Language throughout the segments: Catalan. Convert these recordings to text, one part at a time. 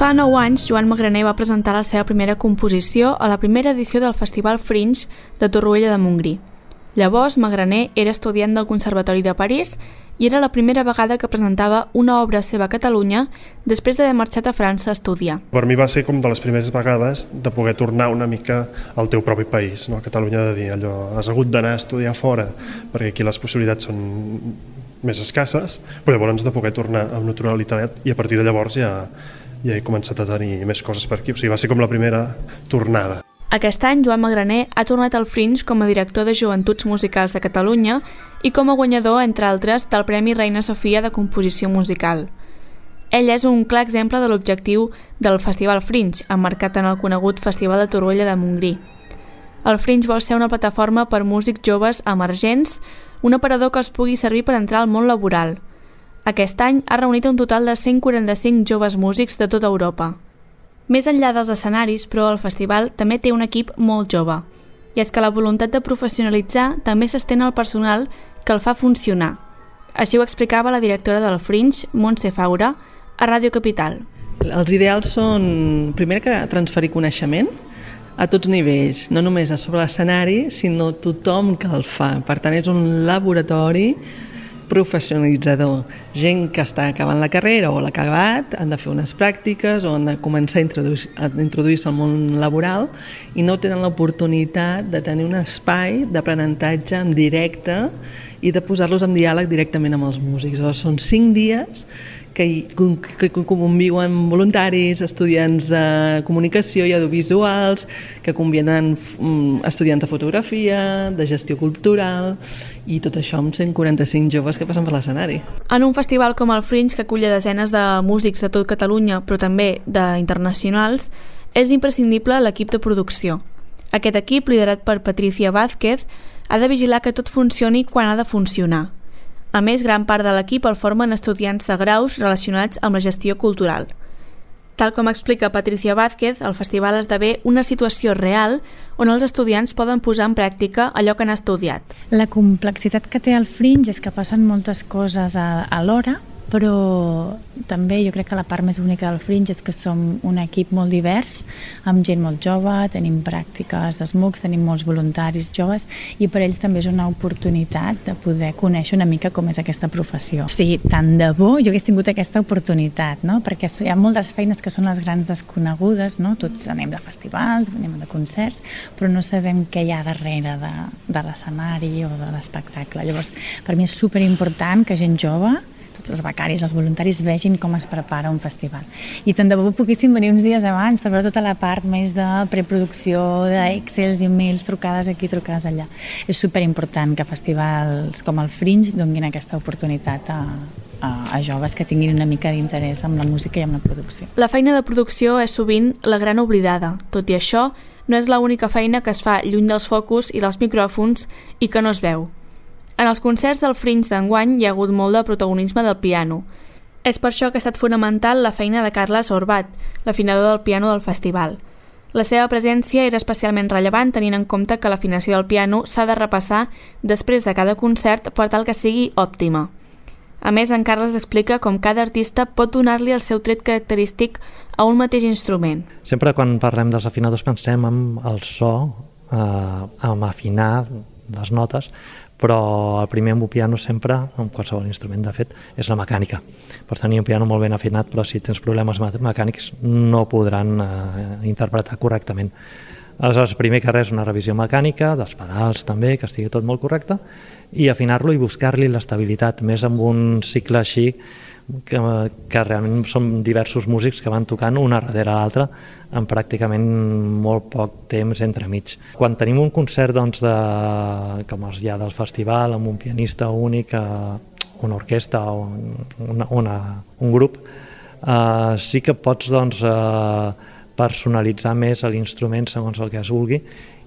Fa 9 anys, Joan Magraner va presentar la seva primera composició a la primera edició del Festival Fringe de Torroella de Montgrí. Llavors, Magraner era estudiant del Conservatori de París i era la primera vegada que presentava una obra seva a Catalunya després d'haver marxat a França a estudiar. Per mi va ser com de les primeres vegades de poder tornar una mica al teu propi país, no? a Catalunya de dir allò, has hagut d'anar a estudiar fora perquè aquí les possibilitats són més escasses, però llavors de poder tornar amb naturalitat i a partir de llavors ja, ja he començat a tenir més coses per aquí, o sigui, va ser com la primera tornada. Aquest any, Joan Magraner ha tornat al Fringe com a director de Joventuts Musicals de Catalunya i com a guanyador, entre altres, del Premi Reina Sofia de Composició Musical. Ell és un clar exemple de l'objectiu del Festival Fringe, emmarcat en el conegut Festival de Torroella de Montgrí. El Fringe vol ser una plataforma per músics joves emergents, un aparador que els pugui servir per entrar al món laboral. Aquest any ha reunit un total de 145 joves músics de tota Europa. Més enllà dels escenaris, però, el festival també té un equip molt jove. I és que la voluntat de professionalitzar també s'estén al personal que el fa funcionar. Així ho explicava la directora del Fringe, Montse Faura, a Ràdio Capital. Els ideals són, primer, que transferir coneixement a tots nivells, no només a sobre l'escenari, sinó tothom que el fa. Per tant, és un laboratori professionalitzador. Gent que està acabant la carrera o l'ha acabat, han de fer unes pràctiques o han de començar a introduir-se introduir al món laboral i no tenen l'oportunitat de tenir un espai d'aprenentatge en directe i de posar-los en diàleg directament amb els músics. Llavors, són cinc dies que, que conviuen voluntaris, estudiants de comunicació i audiovisuals, que convienen mm, estudiants de fotografia, de gestió cultural i tot això amb 145 joves que passen per l'escenari. En un festival com el Fringe, que acull desenes de músics de tot Catalunya, però també d'internacionals, és imprescindible l'equip de producció. Aquest equip, liderat per Patricia Vázquez, ha de vigilar que tot funcioni quan ha de funcionar, a més, gran part de l'equip el formen estudiants de graus relacionats amb la gestió cultural. Tal com explica Patricia Vázquez, el festival esdevé una situació real on els estudiants poden posar en pràctica allò que han estudiat. La complexitat que té el Fringe és que passen moltes coses a, a l'hora, però també jo crec que la part més única del Fringe és que som un equip molt divers, amb gent molt jove, tenim pràctiques d'esmucs, tenim molts voluntaris joves i per ells també és una oportunitat de poder conèixer una mica com és aquesta professió. O sigui, tant de bo jo hagués tingut aquesta oportunitat, no? perquè hi ha moltes feines que són les grans desconegudes, no? tots anem de festivals, anem de concerts, però no sabem què hi ha darrere de, de l'escenari o de l'espectacle. Llavors, per mi és superimportant que gent jove tots els becaris, els voluntaris vegin com es prepara un festival. I tant de bo poguéssim venir uns dies abans per veure tota la part més de preproducció, d'excels, e-mails, trucades aquí, trucades allà. És superimportant que festivals com el Fringe donin aquesta oportunitat a, a, a joves que tinguin una mica d'interès amb la música i amb la producció. La feina de producció és sovint la gran oblidada. Tot i això, no és l'única feina que es fa lluny dels focus i dels micròfons i que no es veu. En els concerts del Fringe d'enguany hi ha hagut molt de protagonisme del piano. És per això que ha estat fonamental la feina de Carles Orbat, l'afinador del piano del festival. La seva presència era especialment rellevant tenint en compte que l'afinació del piano s'ha de repassar després de cada concert per tal que sigui òptima. A més, en Carles explica com cada artista pot donar-li el seu tret característic a un mateix instrument. Sempre quan parlem dels afinadors pensem en el so, eh, en afinar les notes, però el primer amb un piano sempre, amb qualsevol instrument de fet, és la mecànica. Pots tenir un piano molt ben afinat, però si tens problemes mecànics no podran eh, interpretar correctament. Aleshores, primer que res, una revisió mecànica, dels pedals també, que estigui tot molt correcte, i afinar-lo i buscar-li l'estabilitat, més amb un cicle així que, que realment són diversos músics que van tocant una darrere l'altra en pràcticament molt poc temps entremig. Quan tenim un concert doncs, de, com els hi ha del festival, amb un pianista únic, eh, una orquestra o una, una, un grup, eh, sí que pots doncs, eh, personalitzar més l'instrument segons el que es vulgui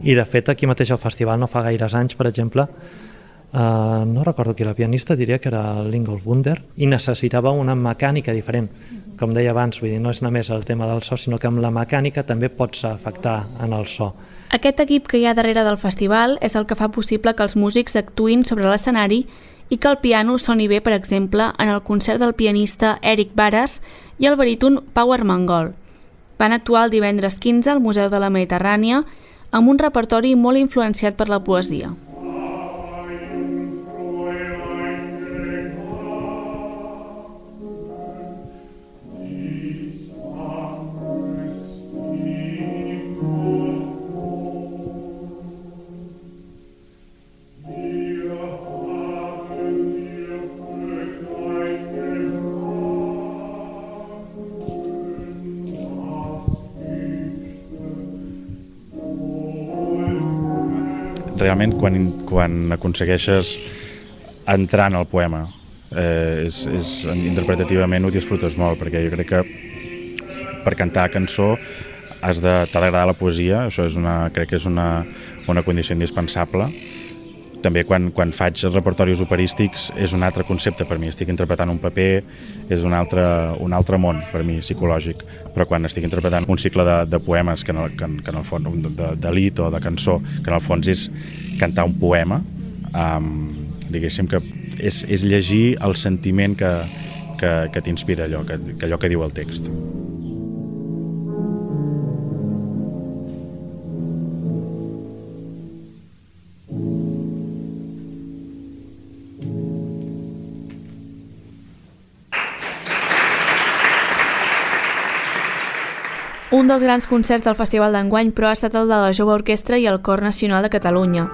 i de fet aquí mateix al festival no fa gaires anys, per exemple, Uh, no recordo qui la pianista, diria que era l'Ingol Wunder, i necessitava una mecànica diferent. Com deia abans, vull dir, no és només el tema del so, sinó que amb la mecànica també pots afectar en el so. Aquest equip que hi ha darrere del festival és el que fa possible que els músics actuïn sobre l'escenari i que el piano soni bé, per exemple, en el concert del pianista Eric Baras i el baríton Power Mongol. Van actuar el divendres 15 al Museu de la Mediterrània amb un repertori molt influenciat per la poesia. Realment quan, quan aconsegueixes entrar en el poema eh, és, és, interpretativament ho disfrutes molt perquè jo crec que per cantar cançó has de t'ha d'agradar la poesia, això és una, crec que és una, una condició indispensable també quan, quan faig repertoris operístics és un altre concepte per mi, estic interpretant un paper, és un altre, un altre món per mi, psicològic, però quan estic interpretant un cicle de, de poemes que en, el, que, que en el fons, de, de lit o de cançó, que en el fons és cantar un poema, um, diguéssim que és, és llegir el sentiment que, que, que t'inspira allò, que, que allò que diu el text. Un dels grans concerts del Festival d'enguany, però, ha estat el de la Jove Orquestra i el Cor Nacional de Catalunya.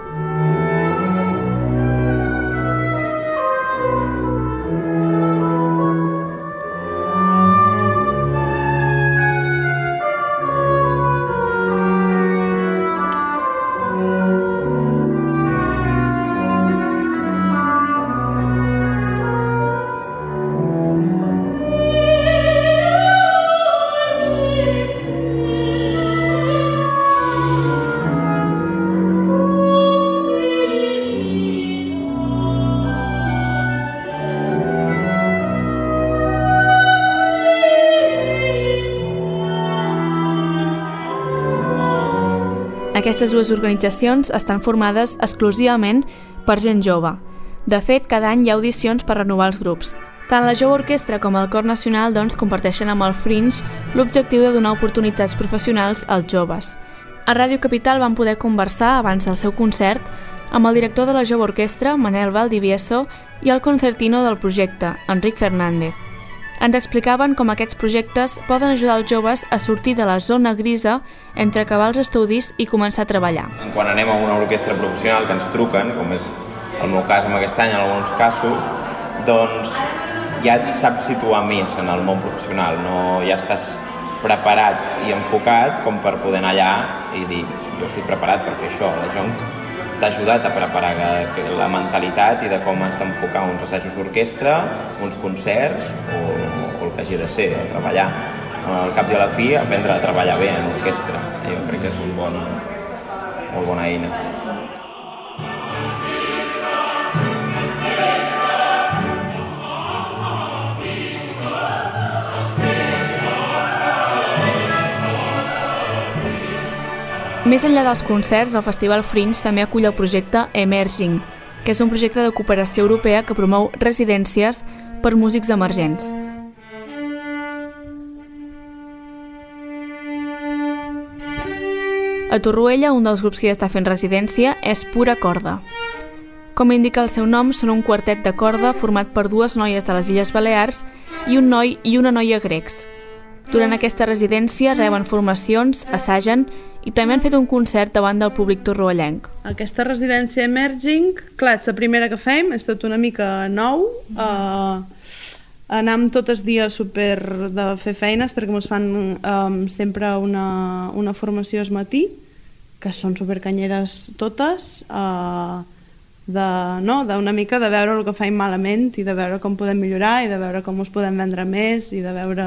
Aquestes dues organitzacions estan formades exclusivament per gent jove. De fet, cada any hi ha audicions per renovar els grups. Tant la Jove Orquestra com el Cor Nacional doncs, comparteixen amb el Fringe l'objectiu de donar oportunitats professionals als joves. A Ràdio Capital van poder conversar abans del seu concert amb el director de la Jove Orquestra, Manel Valdivieso, i el concertino del projecte, Enric Fernández. Ens explicaven com aquests projectes poden ajudar els joves a sortir de la zona grisa entre acabar els estudis i començar a treballar. Quan anem a una orquestra professional que ens truquen, com és el meu cas amb aquest any en alguns casos, doncs ja saps situar més en el món professional, no ja estàs preparat i enfocat com per poder anar allà i dir jo estic preparat per fer això. La Jonc t'ha ajudat a preparar la mentalitat i de com has d'enfocar uns assajos d'orquestra, uns concerts o, o el que hagi de ser, a treballar. Al cap i a la fi, aprendre a treballar bé en orquestra. Jo crec que és un bon, molt bona eina. Més enllà dels concerts, el Festival Fringe també acull el projecte Emerging, que és un projecte de cooperació europea que promou residències per músics emergents. A Torroella, un dels grups que ja està fent residència és Pura Corda. Com indica el seu nom, són un quartet de corda format per dues noies de les Illes Balears i un noi i una noia grecs, durant aquesta residència reben formacions, assagen i també han fet un concert davant del públic torroellenc. Aquesta residència Emerging, clar, és la primera que fem, és tot una mica nou, mm. uh, anam tots els dies super de fer feines perquè ens fan um, sempre una, una formació al matí, que són supercanyeres totes, uh, de, no, d'una mica de veure el que faim malament i de veure com podem millorar i de veure com us podem vendre més i de veure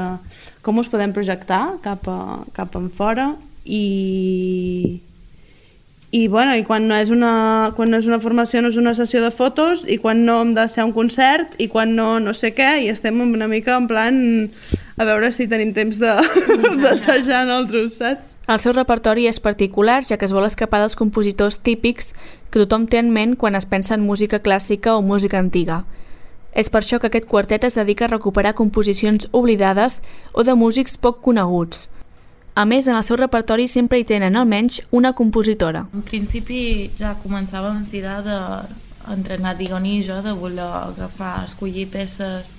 com us podem projectar cap, a, cap en fora i, i, bueno, i quan no, és una, quan no és una formació no és una sessió de fotos i quan no hem de ser un concert i quan no no sé què i estem una mica en plan a veure si tenim temps d'assajar de, nosaltres, saps? El seu repertori és particular ja que es vol escapar dels compositors típics que tothom té en ment quan es pensa en música clàssica o música antiga. És per això que aquest quartet es dedica a recuperar composicions oblidades o de músics poc coneguts – a més, en el seu repertori sempre hi tenen almenys una compositora. En principi ja començava amb la idea d'entrenar i jo de voler agafar, escollir peces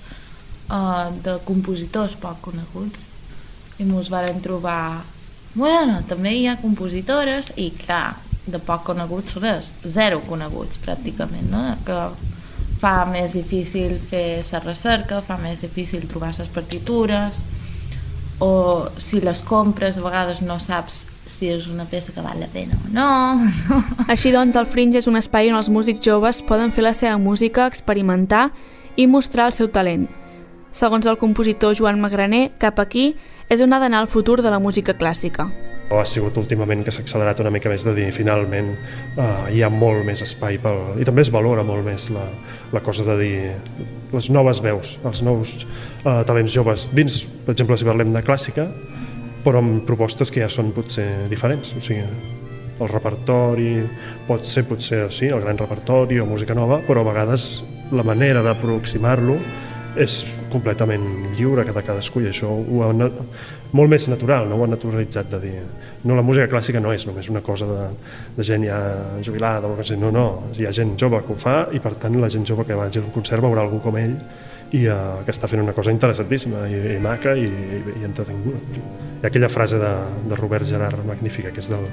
uh, de compositors poc coneguts i ens varen trobar bueno, també hi ha compositores i clar, de poc coneguts són zero coneguts pràcticament no? que fa més difícil fer la recerca, fa més difícil trobar les partitures o si les compres a vegades no saps si és una peça que val la pena o no. Així doncs, el Fringe és un espai on els músics joves poden fer la seva música, experimentar i mostrar el seu talent. Segons el compositor Joan Magraner, cap aquí és on ha d'anar el futur de la música clàssica. Ha sigut últimament que s'ha accelerat una mica més de dir finalment uh, hi ha molt més espai pel... i també es valora molt més la, la cosa de dir les noves veus, els nous uh, talents joves. Dins, per exemple, si parlem de clàssica, però amb propostes que ja són potser diferents, o sigui, el repertori pot ser potser sí, el gran repertori o música nova, però a vegades la manera d'aproximar-lo és completament lliure cada cadascú i això ho ha, molt més natural, no ho ha naturalitzat de dir no, la música clàssica no és només una cosa de, de gent ja jubilada o no, no, hi ha gent jove que ho fa i per tant la gent jove que va a un concert veurà algú com ell i uh, que està fent una cosa interessantíssima i, i maca i, i, i entretinguda. Hi ha aquella frase de, de Robert Gerard magnífica que és del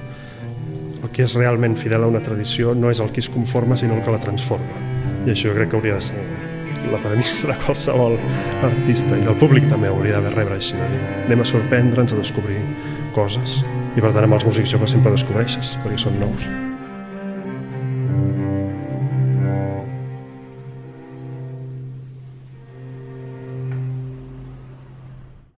el que és realment fidel a una tradició no és el que es conforma sinó el que la transforma i això crec que hauria de ser la premissa de qualsevol artista i del públic també hauria d'haver rebre així de dir, anem a sorprendre'ns, a descobrir coses i per tant amb els músics joves sempre descobreixes perquè són nous.